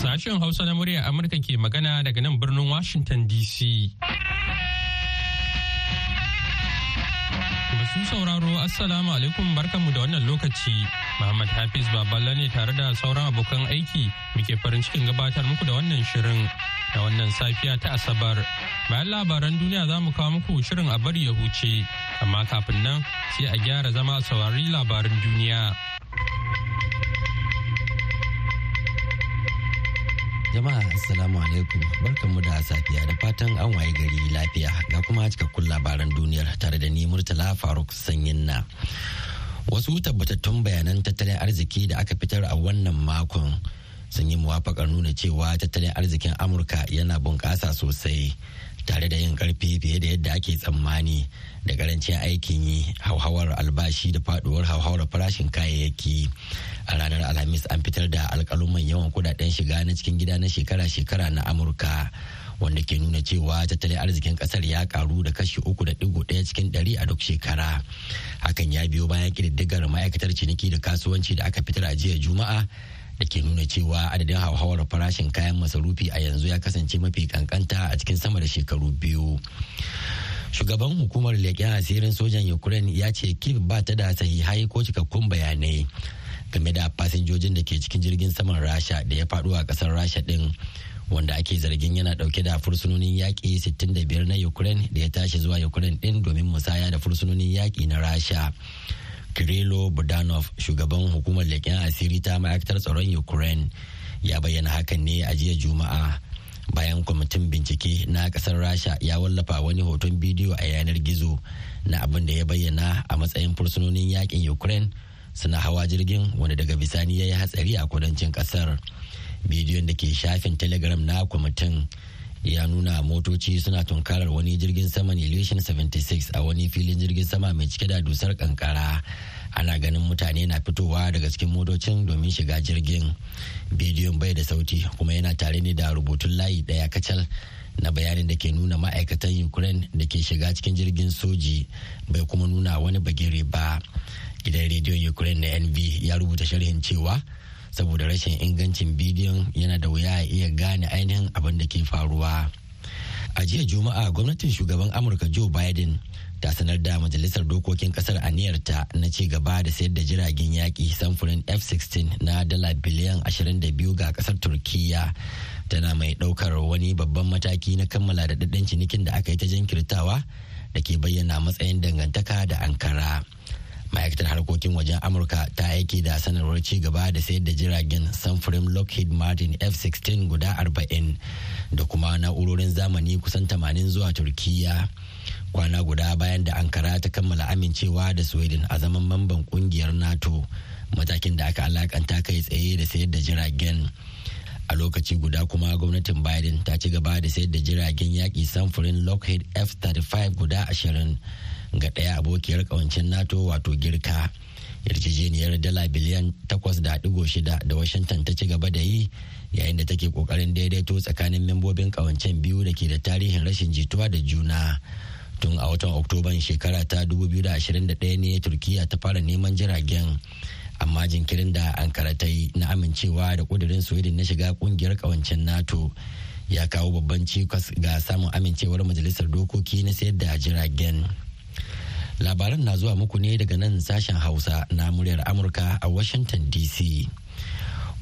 Sashen Hausa na muryar Amurka ke magana daga nan birnin Washington DC. Masu sauraro Assalamu alaikum barkanmu da wannan lokaci. Muhammad Hafiz Baballa ne tare da sauran abokan aiki muke farin cikin gabatar muku da wannan shirin da wannan safiya ta Asabar. Bayan labaran duniya za mu kawo muku shirin a bari ya huce, amma kafin nan sai a gyara zama saurari labaran duniya. Jama'a Assalamu alaikum barkanmu da safiya da fatan an waye gari lafiya ga kuma cikakkun labaran duniyar tare da Murtala Faruk Sanyin na. Wasu tabbatattun bayanan tattalin arziki da aka fitar a wannan makon sun yi muwafakar nuna cewa tattalin arzikin Amurka yana bunƙasa sosai tare da yin ƙarfi fiye da yadda ake tsammani da ƙarancin aikin yi hauhawar albashi da faduwar hauhawar farashin kayayyaki a ranar alhamis an fitar da alkaluman yawan kuɗaɗen shiga na cikin gida na shekara-shekara na amurka wanda ke nuna cewa tattalin arzikin ƙasar ya karu da kashi uku da ɗigo ɗaya cikin dari a duk shekara. Hakan ya biyo bayan kididdigar ma'aikatar ciniki da kasuwanci da aka fitar a jiya juma'a da ke nuna cewa adadin hauhawar farashin kayan masarufi a yanzu ya kasance mafi kankanta a cikin sama da shekaru biyu. Shugaban hukumar leƙen asirin sojan ukraine ya ce kiev ba ta da sahihai ko cikakkun bayanai game da fasinjojin da ke cikin jirgin saman rasha da ya faɗo a ƙasar rasha ɗin. Wanda ake zargin yana ɗauke da fursunonin yaƙi 65 na ukraine da ya tashi zuwa ukraine ɗin domin musaya da fursunonin yaƙi na rasha Kirilo Budanov shugaban hukumar leƙen asiri ta ma'aikatar tsaron Ukraine ya bayyana hakan ne a jiya Juma'a bayan kwamitin bincike na ƙasar Rasha ya wallafa wani hoton bidiyo a yanar gizo na abin da ya bayyana a matsayin fursunonin yaƙin Ukraine suna hawa jirgin wanda daga bisani ya yi hatsari a kudancin ƙasar. Bidiyon da ke shafin Telegram na kwamitin ya nuna motoci suna tunkarar wani jirgin sama Ilyushin 76 a wani filin jirgin sama mai cike da dusar kankara. Ana ganin mutane na fitowa daga cikin motocin domin shiga jirgin. Bidiyon bai da sauti kuma yana tare ne da rubutun layi ɗaya kacal na bayanin da ke nuna ma'aikatan ukraine da ke shiga cikin jirgin soji bai kuma nuna wani bagire ba. Gidan rediyon ukraine na nv ya rubuta sharhin cewa saboda rashin ingancin bidiyon yana da wuya a iya gane ainihin abin da ke faruwa a jiya juma'a gwamnatin shugaban amurka joe biden ta sanar da majalisar dokokin ƙasar aniyarta na ci gaba da sayar da jiragen yaƙi samfurin f-16 na dala biliyan 22 ga ƙasar turkiya tana mai ɗaukar wani babban mataki na kammala da cinikin da aka yi ta jinkirtawa da ke bayyana matsayin dangantaka da ankara. Ma'aikatar harkokin wajen amurka ta aiki da sanarwar ci gaba da sayar da jiragen samfurin lockheed martin f-16 guda 40 da kuma na'urorin zamani kusan 80 zuwa turkiya kwana guda bayan da ankara ta kammala amincewa da sweden a zaman mamban ƙungiyar nato matakin da aka alakanta kai tsaye da sayar da jiragen. A lokaci guda kuma gwamnatin biden ta ci gaba da sayar da jiragen yaƙi samfurin lockheed f-35 guda ashirin. Ga ɗaya abokiyar ƙawancin nato wato girka. Yarjejeniyar dala biliyan 8.6 da washington ta ci gaba da yi yayin da take ƙoƙarin daidaito tsakanin membobin ƙawancen biyu da ke da tarihin rashin jituwa da juna. Tun a watan oktoban shekara ta 2021 ne turkiya ta fara neman jiragen. Amma jinkirin da ankara ta yi na amincewa da kudirin sweden na shiga ƙungiyar kawancen nato ya kawo babban cikas ga samun amincewar majalisar dokoki na sayar da jiragen. Labaran na zuwa muku ne daga nan sashen hausa na muryar amurka a washington dc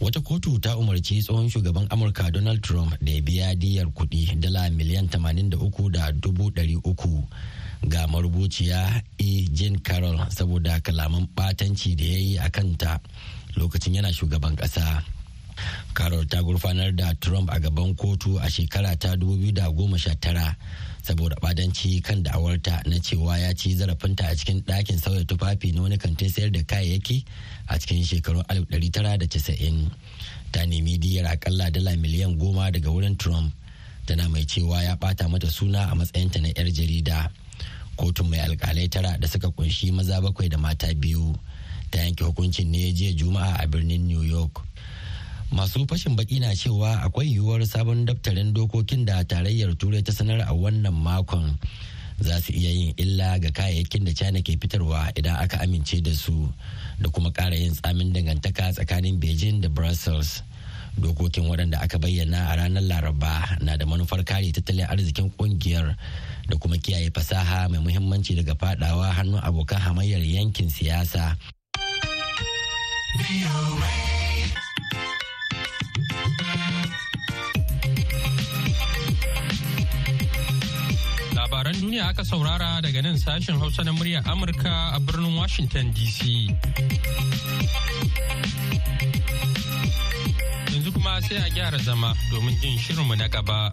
wata kotu ta umarci tsohon shugaban amurka donald trump da ya biya diyar kuɗi dala miliyan 83 da uku ga marubuciya e. Jean carroll saboda kalaman batanci da ya yi a kanta lokacin yana shugaban kasa carroll ta gurfanar da trump a gaban kotu a shekara ta 2019 saboda badanci kan da'awarta na cewa ya ci zarafinta a cikin ɗakin sauya tufafi na wani kantin sayar da kayayyaki a cikin shekarun 1990 ta nemi diyar akalla dala miliyan goma daga wurin trump tana mai cewa ya bata mata suna a matsayinta na 'yar jarida. Kotun mai alkalai tara da suka ƙunshi maza bakwai da mata biyu ta yanke hukuncin ne jiya juma'a a birnin new york. Masu fashin baki na cewa akwai yiwuwar sabon daftarin dokokin da tarayyar turai ta sanar a wannan makon za su iya yin illa ga kayayyakin da china ke fitarwa idan aka amince da su da kuma ƙara yin tsamin dangantaka tsakanin beijing da brussels dokokin waɗanda aka bayyana a ranar laraba na da manufar kare tattalin arzikin ƙungiyar da kuma kiyaye fasaha mai muhimmanci daga fadawa hannun abokan hamayyar yankin siyasa. Duniya aka saurara daga nan sashen Hausa na muryar Amurka a birnin Washington DC. Yanzu kuma sai a gyara zama domin jin shirinmu na gaba.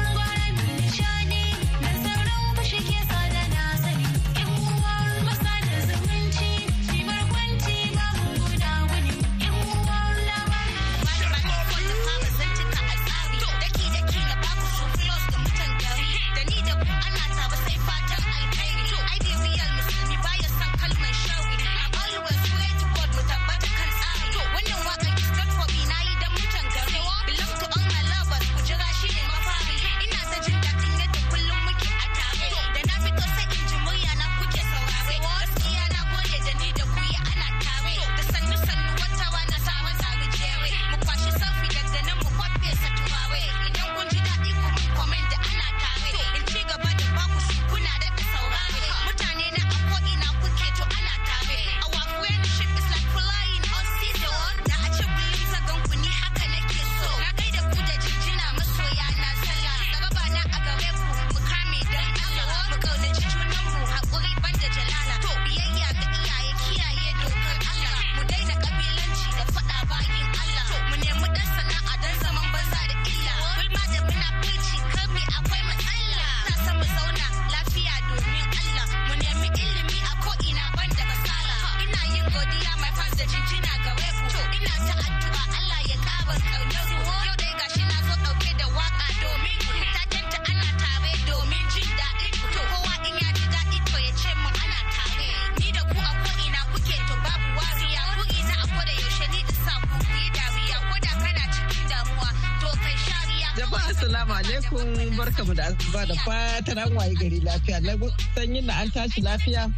Alaikum barkamu da asuba da fatan an waye gari lafiya na sanyin na an tashi lafiya.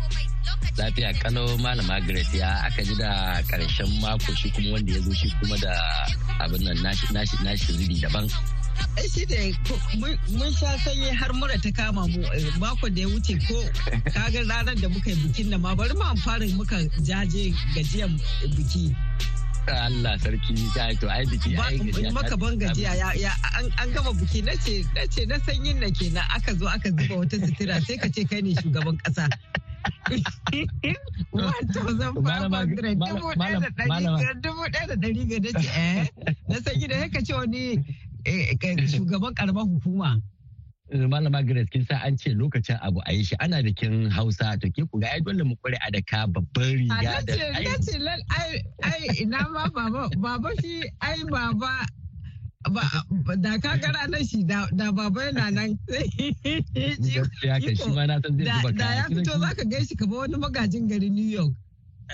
Lafiya kano malama Grace ya aka ji da ƙarshen mako shi kuma wanda ya zo shi kuma da abin nan nashi nashi nashi zubi daban. ai shi da mun sha sanyi har mura ta kama mu eh, mako da ya wuce ko kaga ranar da muka yi bikin da ma bari mu fara muka jaje gajiyan biki. Allah sarki ta to ai biki ai gajiya. maka ban gajiya ya an gama biki na ce na sanyin na kenan aka zo aka zuba wata sutura sai ka ce kai ne shugaban kasa dubu ɗaya da ɗari ga ce eh? Na sanyi da ka ce wani eh, shugaban karamar hukuma. Malama Grace kin sa an ce lokacin abu a yi shi ana bikin Hausa. To ke ku ga ai dole mu kware a daka babban riga da ai ce ai ai ina ma baba baba shi ai baba da ka gara na shi da baba yana nan. Ya ka shi ma na san zai zuba da ya fito zaka gaishe kamar wani magajin gari New York.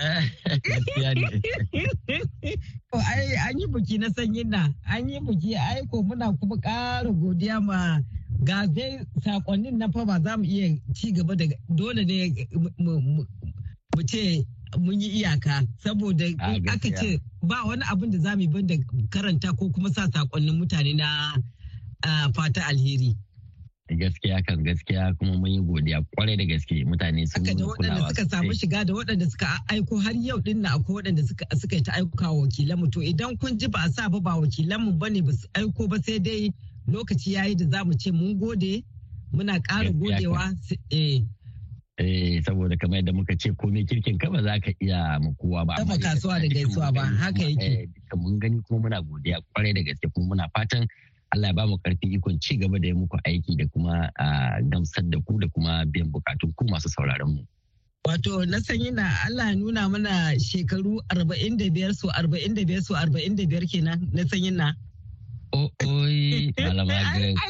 Ai an yi buki na sanyin na an yi buki aiko muna kuma ƙara godiya ma ga dai sakonnin na fa ba za mu iya ci gaba da dole ne mu ce mun yi iyaka. Saboda aka ce ba wani abin da za mu yi da karanta ko kuma sa sakonnin mutane na fata alheri. gaskiya kan gaskiya kuma mun yi godiya ƙwarai da gaske. Mutane sun yi kulawa da waɗanda suka samu shiga da waɗanda suka aiko har yau din na akwai waɗanda suka suka ta aika wakilan mu to idan kun ji ba a sa ba ba wakilan mu ba ne ba su aiko ba sai dai lokaci ya yi da za mu ce mun gode muna ƙara godewa eh. eh saboda kamar yadda muka ce komai kirkin ka ba za ka iya mu kowa ba amma kasuwa da gaisuwa ba haka yake eh, mun gani kuma muna godiya ƙwarai da gaske kuma muna fatan Allah ya ba mu ƙarfin ikon ci gaba da yi muku aiki da kuma gamsar da ku da kuma biyan bukatun ku masu sauraron mu. Wato na san yana Allah ya nuna mana shekaru 45 so 45 so 45 kenan na san yana. Oi, malama Grace.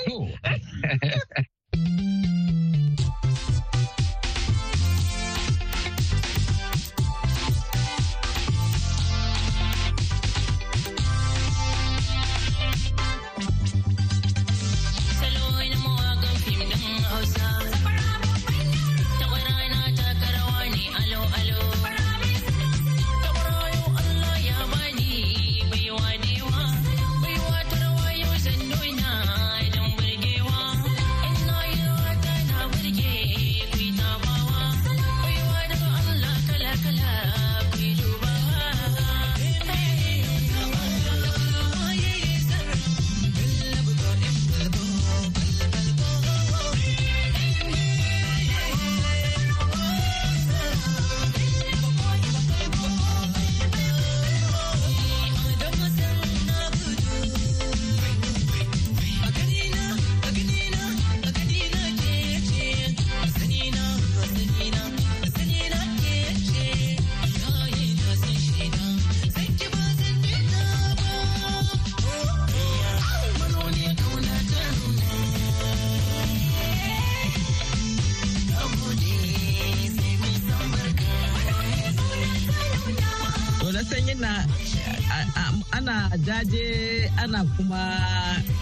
Jaje ana kuma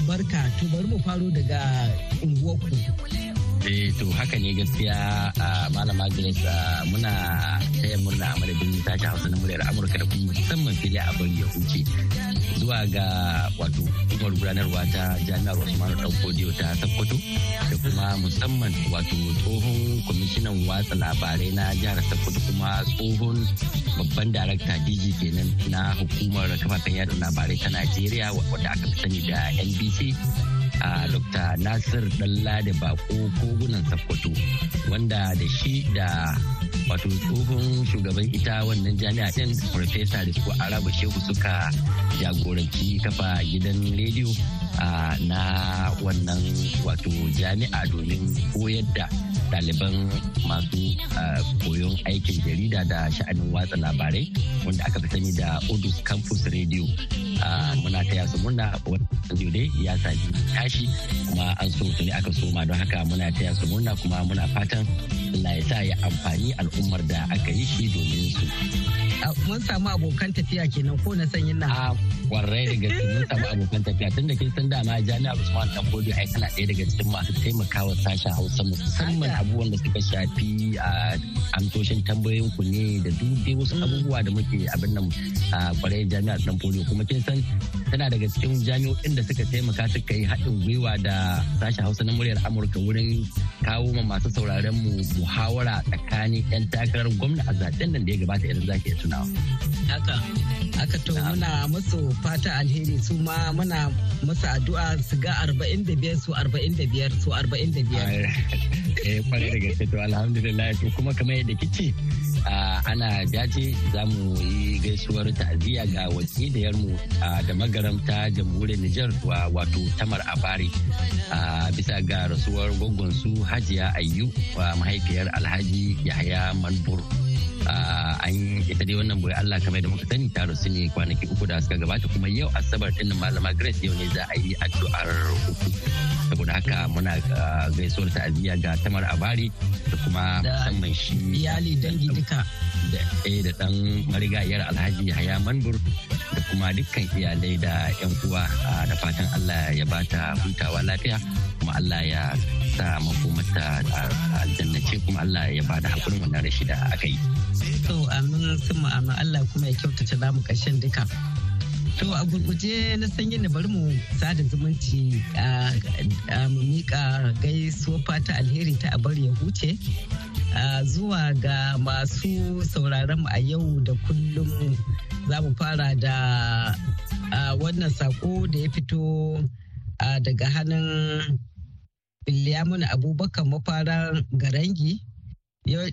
barka to bari mu faro daga unguwarku. Eh to haka ne gaskiya a malama Grace muna taya murna a madadin tashi Hausa na muryar Amurka da kuma musamman fili a bari ya huce zuwa ga wato hukumar gudanarwa ta jami'ar Usmanu Danfodiyo ta Sokoto da kuma musamman wato tsohon kwamishinan watsa labarai na jihar Sokoto kuma tsohon babban darakta DG kenan na hukumar kafafen yada labarai ta Najeriya wadda aka fi sani da NBC a Dr. Nasir Dalla da Bako kogunan Sokoto wanda da shi da wato tsohon shugaban ita wannan jami'a din Farfesa Risko Arabu Shehu suka jagoranci kafa gidan rediyo na wannan wato jami'a domin koyar da ɗaliban masu koyon aikin jarida da sha'anin watsa labarai wanda aka fi sani da Odus Campus Radio. Muna taya su murna wannan dai ya sami tashi kuma an so ne aka soma don haka muna taya su murna kuma muna fatan Allah ya sa ya amfani al'ummar da aka yi shi domin su. Mun samu abokan tafiya kenan ko na sanyin na. Kwarai da gaske mun samu abokan tafiya. Tun da kin san dama jami'ar Usman Dan Bodio ai tana ɗaya daga cikin masu taimakawa sashen Hausa musamman abubuwan da suka shafi a amtoshin tambayoyin ku ne da duk dai wasu abubuwa da muke abin nan a ƙwarai jami'ar Dan Bodio kuma kin san tana daga cikin jami'o'in da suka taimaka suka yi haɗin gwiwa da sashen Hausa na muryar Amurka wurin kawo ma masu sauraron mu muhawara tsakanin 'yan takarar gwamna a zaɓen nan da ya gabata idan zaki tunawa. Haka. Haka to muna musu fata alheri su ma muna musu addu'a su ga 45 su 45 su 45. Eh ƙwarai da gaske to alhamdulillah to kuma kamar yadda kice ana jaje za mu yi gaisuwar ta'aziyya ga wakiliyarmu da magaramta jamhuriyar Nijar wato Tamar Abari bisa ga rasuwar gwaggon su Hajiya Ayyu mahaifiyar Alhaji Yahaya Manbur. An ita dai wannan ɓoye Allah kamar da muka sani ta rasu ne kwanaki uku da suka gabata kuma yau asabar din malama Grace yau ne za a yi addu'ar uku saboda haka muna gaisuwar ta'aziyya ga Tamar Abari da kuma musamman shi iyali dangi duka da ɗaya da ɗan marigayar Alhaji Haya Manbur da kuma dukkan iyalai da 'yan uwa da fatan Allah ya bata hutawa lafiya kuma Allah ya sa makomata aljannace kuma Allah ya ba da hakurin wannan rashi da aka yi. To amin sun amin Allah kuma ya kyautata namu ƙarshen duka. To a gurguje na san da bari mu sada zumunci a mu miƙa gaisuwa fata alheri ta a bari ya huce. zuwa ga masu sauraron mu a yau da kullum za mu fara da wannan sako da ya fito daga hannun Bilyamun Abubakar mafaran Garangi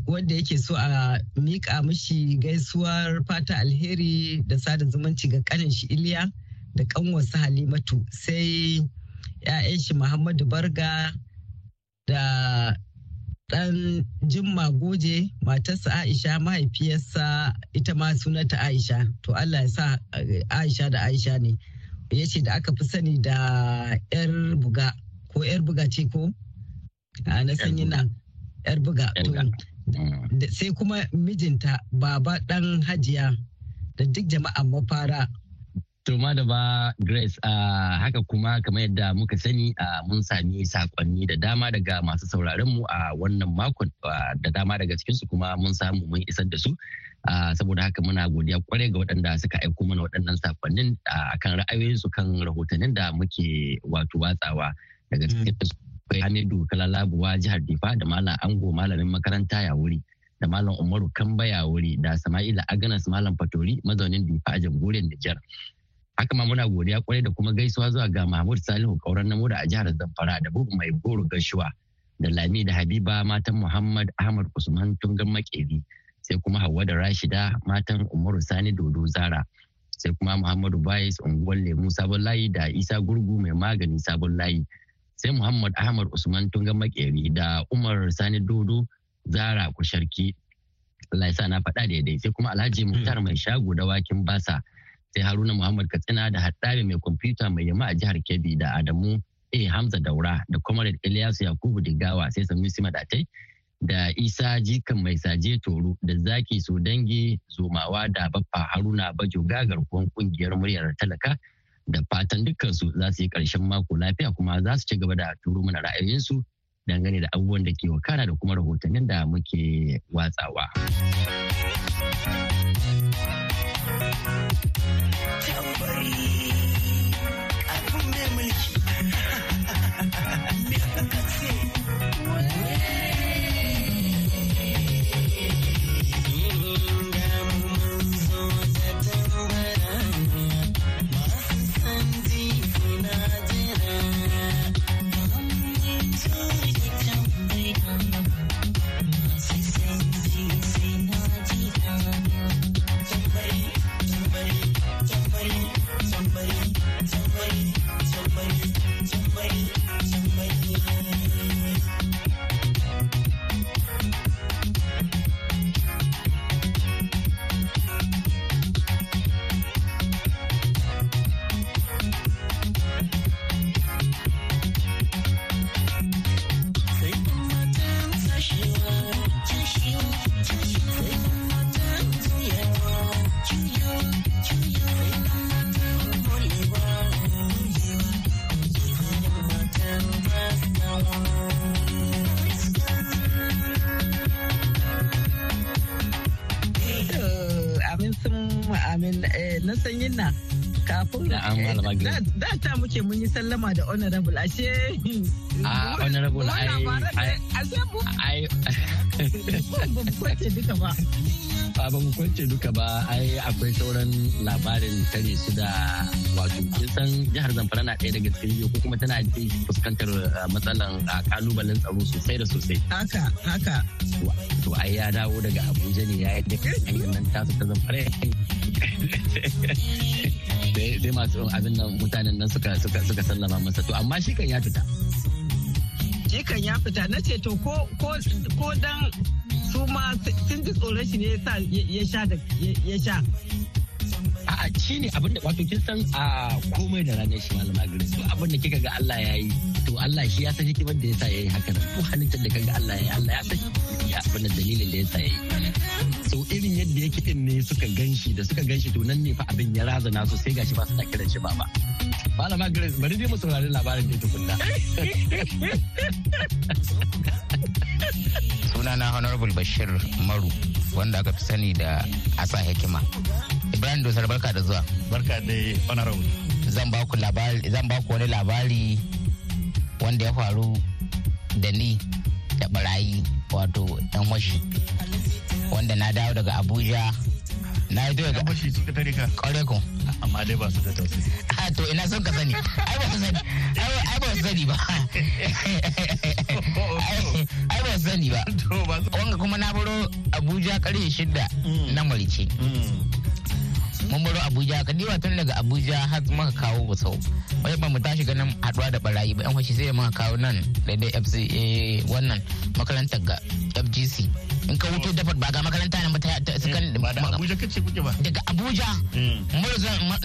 wanda yake so a miƙa mishi gaisuwar fata alheri da sada zumunci ga kanin shi Iliya da kanwarsa Halimatu sai 'ya'yan shi Muhammadu Barga da ɗan Jimma Goje matarsa Aisha mahaifiyarsa ita ma sunanta Aisha. To Allah ya sa eh, Aisha da Aisha ne. Ya ce da aka fi sani da 'yar buga ko 'yar buga ce ko? Na sanyi na 'yar buga. Sai kuma mijinta baba ɗan hajiya da duk jama'an mafara. To da ba Grace uh, haka kuma kamar yadda muka sani uh, mun sami saƙonni da dama daga masu sauraron mu a wannan makon da dama daga cikinsu kuma mun samu mun isar da su. saboda haka muna godiya ƙwarai ga waɗanda suka aiko mana waɗannan sakonnin akan ra'ayoyinsu kan rahotannin da muke wato watsawa daga cikin akwai Hamidu Kalalabuwa jihar Difa da Malam Ango malamin makaranta ya wuri. da Malam Umaru Kamba ya wuri da Sama'ila Aganas Malam Fatori mazaunin Difa a jamhuriyar Nijar. haka ma muna godiya ƙwarai da kuma gaisuwa zuwa ga mahmud salihu kauran namu da a jihar zamfara da bugu mai goro gashuwa da lami da habiba matan muhammad ahmad usman tungan makeri sai kuma Hauwa da rashida matan umaru sani dodo zara sai kuma muhammadu bayis unguwar lemu sabon layi da isa gurgu mai magani sabon layi sai muhammad ahmad usman tungan makeri da umar sani dodo zara kusharki. Allah ya sa na faɗa daidai. Sai kuma alhaji muhtar mai shago da wakin basa. Sai haruna muhammad katsina da haɗari mai kwamfuta mai yamma a jihar kebbi da adamu a. Hamza daura da comrade ilyasu yakubu digawa sai sanusi madatai da isa jikan mai saje toro da zaki so dangi zomawa da baffa haruna bajo gagar ƙungiyar muryar talaka da fatan dukkansu za su yi ƙarshen mako lafiya kuma za su ci gaba da turo mana ra'ayoyinsu dangane da abubuwan da ke wakana da kuma rahotannin da muke watsawa. Sanyin na kafin eh, da ta muke mun yi sallama da honorable ashe. A ah, honorable ai ai ƙwace duka ba. Ba mu kwance duka ba ai akwai sauran labarin tare su da wato kin san jihar Zamfara na ɗaya daga cikin ko kuma tana fuskantar ah, matsalan ah, kalubalen tsaro sosai da sosai. Haka haka. To ai ya dawo daga Abuja ne ya yi hanyar nan tasu ta Zamfara. Sai masu abin nan mutanen nan suka suka suka sallama masa. To amma shi kan ya fita. Shi kan ya fita. Na ce to ko ko ko dan su ma sun ji tsoron shi ne ya sha da ya sha. A'a shi ne abin da wato kin san a komai da ranar shi malama gari to abin da kika ga Allah ya yi to Allah shi ya san hikimar da yasa ya yi haka ko halittar da kaga Allah ya yi Allah ya san abin da dalilin da yasa ya yi. So irin yadda yake din ne suka gan shi da suka gan shi to nan ne fa abin ya razana su sai gashi ba su kiran shi baba malama grace bari dai mu saurari labarin da tukunna. sunana honorable bashir maru wanda aka fi sani da asa hikima ibrahim dosar barka da zuwa. Barka da honorable. Zan ba ku labari zan ba ku wani labari wanda ya faru da ni da barayi wato dan washi wanda na dawo daga abuja. Na yi daga bashi suka tare ka? Ku amma dai ba su da tausayi. A to ina son ka sani. Ai ba su sani. Ai ba su sani ba. Ai ba su sani ba wanga kuma na baro abuja ƙarfe shida mm. na marice mm. mun baro abuja ka diba tun daga abuja har muka kawo gusau wai ba mu tashi ganin haɗuwa da barayi ba yan fashi sai muka kawo nan daidai fc wannan makarantar ga fgc in ka wuto dafa ba ga makaranta nan ba ta ba da abuja kace kuke ba? daga abuja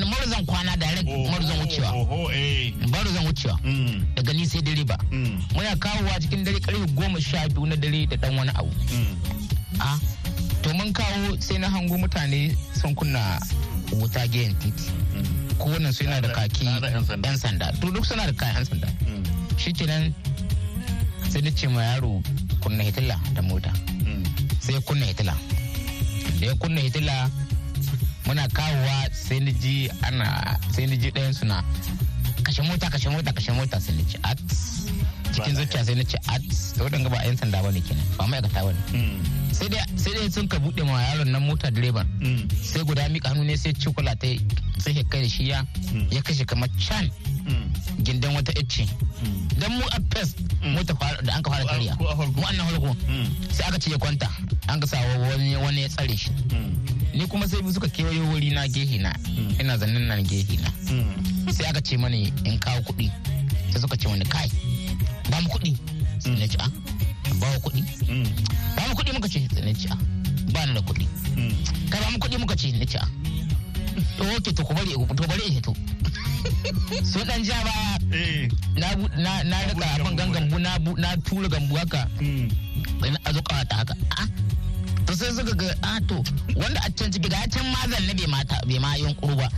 murzan kwana direct murzan wucewa. murzan wucewa. Daga ni sai dare ba. Muna kawowa cikin dare ƙarfe goma sha biyu na dare da dan wani abu. A to mun kawo sai na hango mutane sun kunna wuta gehen titi. Kowanne su yana da kaki yan sanda. to duk suna da kayan yan sanda. Shi kenan sai na ce ma yaro kunna hitila da mota. Sai ya kunna hitila. Da ya kunna hitila muna kawowa sai ni ji ana sai ni ji ɗayan suna kashe mota kashe mota kashe mota. Sai ni ci at. Cikin zuciya sai ni ci at. To wadanda ba yan sanda ba ne kenan ba ma'aikata ba ne. Sai dai sai dai sun ka buɗe ma yaron nan mota direban. Sai guda mika hannu ne sai cikula ta sai ya kai shi ya ya kashe kamar can. Gindan wata icce. Dan mu a fes mota da an ka fara kariya mu annan harko sai aka ce ya kwanta an ka sa wani wani ya tsare shi. Ni kuma sai suka kewayo wuri na gehe na. Ina zannin nan gehe na. Sai aka ce mani in kawo kuɗi. Sai suka ce mani kai ba mu kuɗi. Sai na ci a ba mu kuɗi. Ba mu kuɗi muka ce. Sai na ci a ba ni da kuɗi. Kai ba mu kuɗi muka ce. Na ci a to oke to ku bari to bari in hito. Sun dan ja baya na na riƙa abin gangan na na tura gambu haka. A zo ƙawata haka. To sai suka ga a to wanda a can ciki ga can mazan na bai mata bai ma yunkuru ba.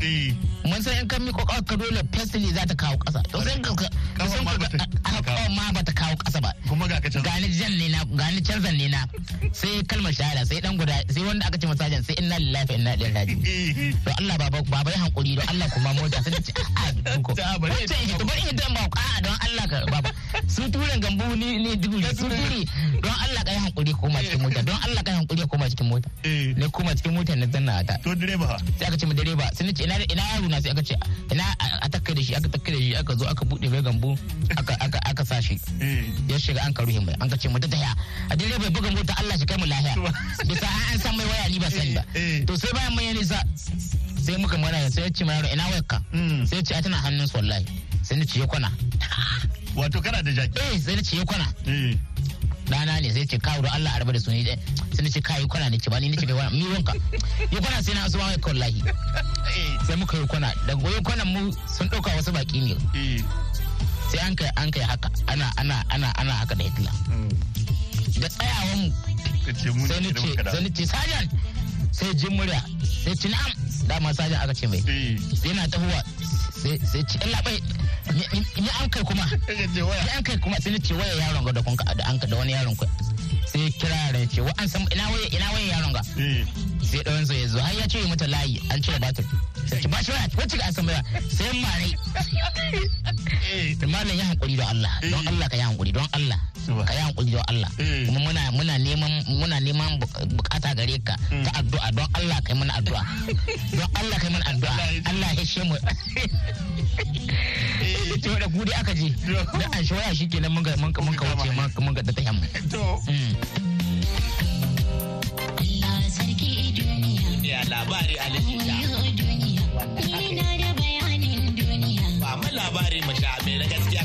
Mun san in kan miko ka dole fesili za ta kawo kasa to sai ka ka san ka ma ba ta kawo kasa ba. Kuma ga ka can. Gani jan ne na gani canzan ne na. Sai kalmar shahada sai dan guda sai wanda aka ce masajan sai inna lillahi wa inna ilaihi raji'un. To Allah baba baba ya hankuri don Allah kuma mota sai ce a ko. Wacce in to bari in dan ba a don Allah ka baba. Su turan gambu ni ni dubu su turi don Allah ka yi hankuri koma cikin mota. Don Allah ka yi hankuri koma cikin mota. Ne koma cikin mota na zanna ta. To direba? Sai aka ce mu direba sai nace ina ina yaro na? Sai aka ce ina a takkai da shi aka takkai da shi aka zo aka buɗe mai gambu aka aka aka sa shi. Ya shiga an ka ruhin mai an ka ce mu ta taya a direba ya buga mota Allah shi kai mu lahiya. Bisa an san mai waya ni ba sani ba. To sai bayan mai nisa sai muka mara sai ya ce mai yaro ina wayar ka sai ya ce a tana hannun su wallahi. Sai ni ce ya kwana. Wato kana da jaki? Eh sai ni ce ya kwana. Dana ne sai ce kawo da Allah a raba da su. Ne sai nace kai kwana. Ne ce ba ni nace kai mi wanka yi kwana sai na asuba mai wallahi. Sai muka yi kwana. Da goyi kwanan mu sun ɗauka wasu baki ne. Sai an kai an kai haka. Ana ana ana ana haka da Hitler. Da tsayawan mu sai nace sai nace sajan! Sai jin murya. Sai ci na'am. Dama sajan aka ce mai. Yana tahowa. Sai sai ci labai ni an kai kuma? Ni an kai kuma sai ce waya yaron ga da kun da an da wani yaron ku. Sai kira yaron ce wa an san ina waya ina waya yaron ga? Sai ɗayan sa ya zo. Har ya ce mata layi an cire batir sai ci ba shi waya wacce ga san baya sai mare. Malam ya hankuri don Allah. Don Allah ka yi hankuri don Allah. Ka yi hankuri don Allah. Kuma muna muna neman muna neman buƙata gare ka ta addu'a. Don Allah kai mana addu'a. Don Allah kai mana addu'a. Allah ya shi mu. Ce da ku dai aka je. Da an shi waya shikenan mun ga mun ka wuce mun ga da ta yamma to. Duniya ya labari a likita. Bayanin duniya. Ba mu labari sha mai na gaskiya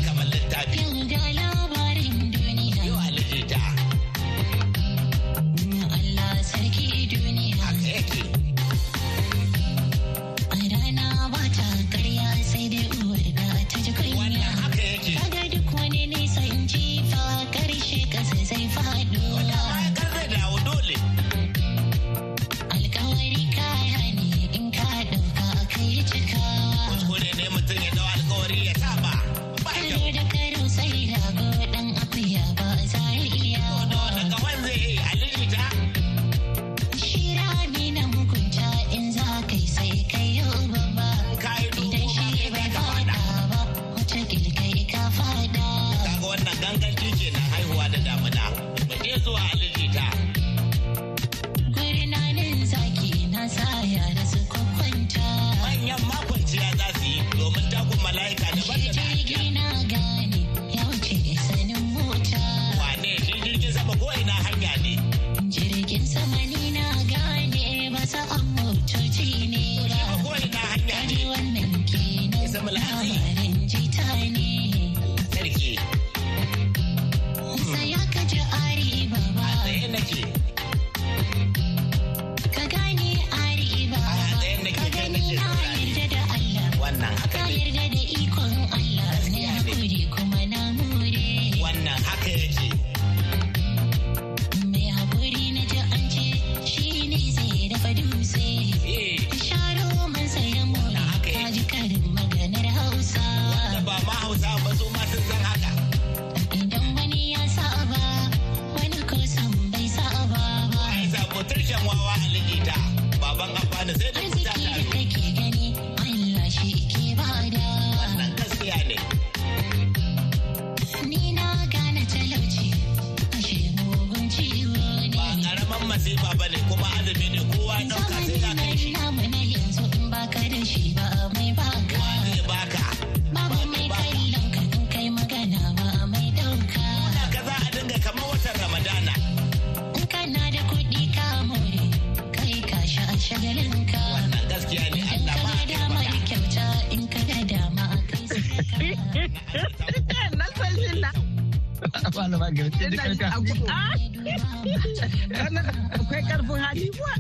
akwai ƙarfin hali kuwa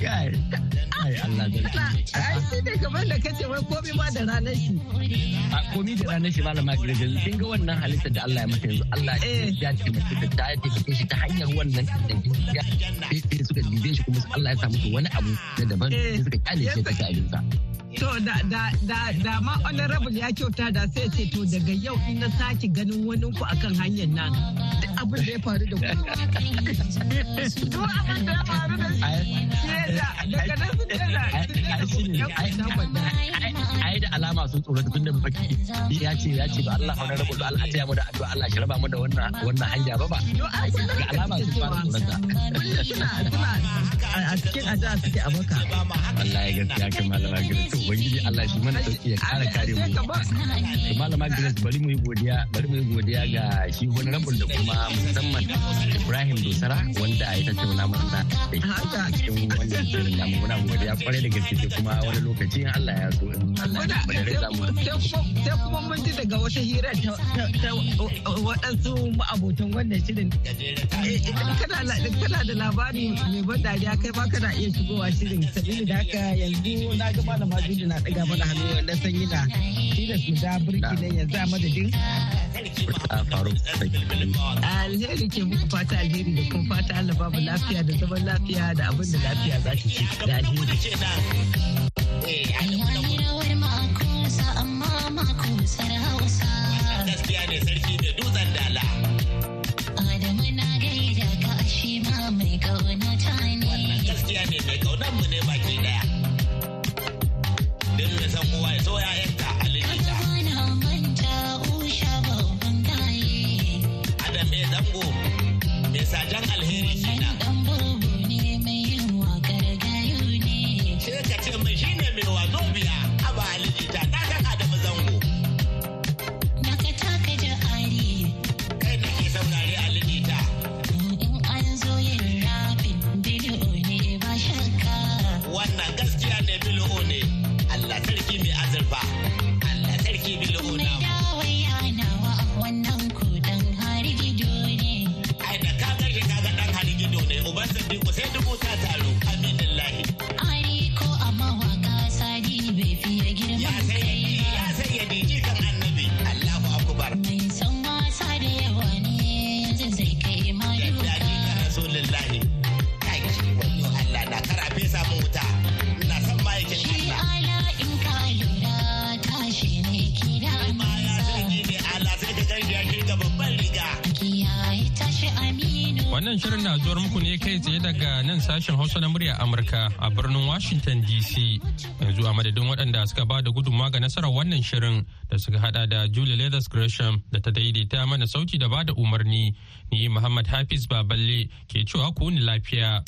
kai ai Allah da ai shi ne kamar da kace wai komai ma da ranar shi a komi da ranar shi malama ki daga kin ga wannan halittar da Allah ya mata yanzu Allah Eh. ya ce mata ta ta taimake shi ta hanyar wannan da ya sai suka dibe shi kuma Allah ya sa wani abu na daban Eh. sai suka ƙyale shi ta ci abinsa To da da da da ma honorable ya kyauta da sai ce to daga yau in na sake ganin wani ku akan hanyar nan duk abin da ya faru da ku. To abin da ya faru da shi shi da daga nan su ne da ai da alama sun tsorata tun da baki ya ce ya ce ba Allah rabu Allah a taya mu da addu'a Allah shi raba mu da wannan wannan hanya ba ba ga alama sun fara tsorata kullum suna suna a- cikin ada suke a baka. Allah ya gaskiya kai malama to ubangiji Allah shi mana sauƙi ya kara kare mu. Malama Grace bari mu yi godiya bari mu yi godiya ga shi rabul da kuma musamman Ibrahim Dosara wanda ya tattauna mana da cikin wannan shirin namu. Muna godiya ƙwarai da gaske sai kuma wani lokaci in Allah ya so mu sai kuma mun ji daga wata hira ta waɗansu ma'abotan wannan shirin. Eh, kana da labari mai ban dariya kai ma kana iya shigowa shirin. Sabili da haka yanzu na ga malama Juli na ɗaga mana hannu na sanyi na tilas mu da birki ne yanzu a madadin alheri ke muku fata alheri da kuma fata Allah babu lafiya da zaman lafiya da abin da lafiya za ta ci da alheri. ai Yayi din mai san kowa ya so ya Wannan shirin na zuwar muku ne kai tsaye daga nan sashen Hausa na murya Amurka a birnin Washington DC. Yanzu a madadin waɗanda suka ba da gudunmawa ga nasarar wannan shirin da suka hada da Julie Leathers Gresham da ta daidaita mana sauti da ba da umarni. Ni Muhammad Hafiz Baballe ke cewa ku ni lafiya.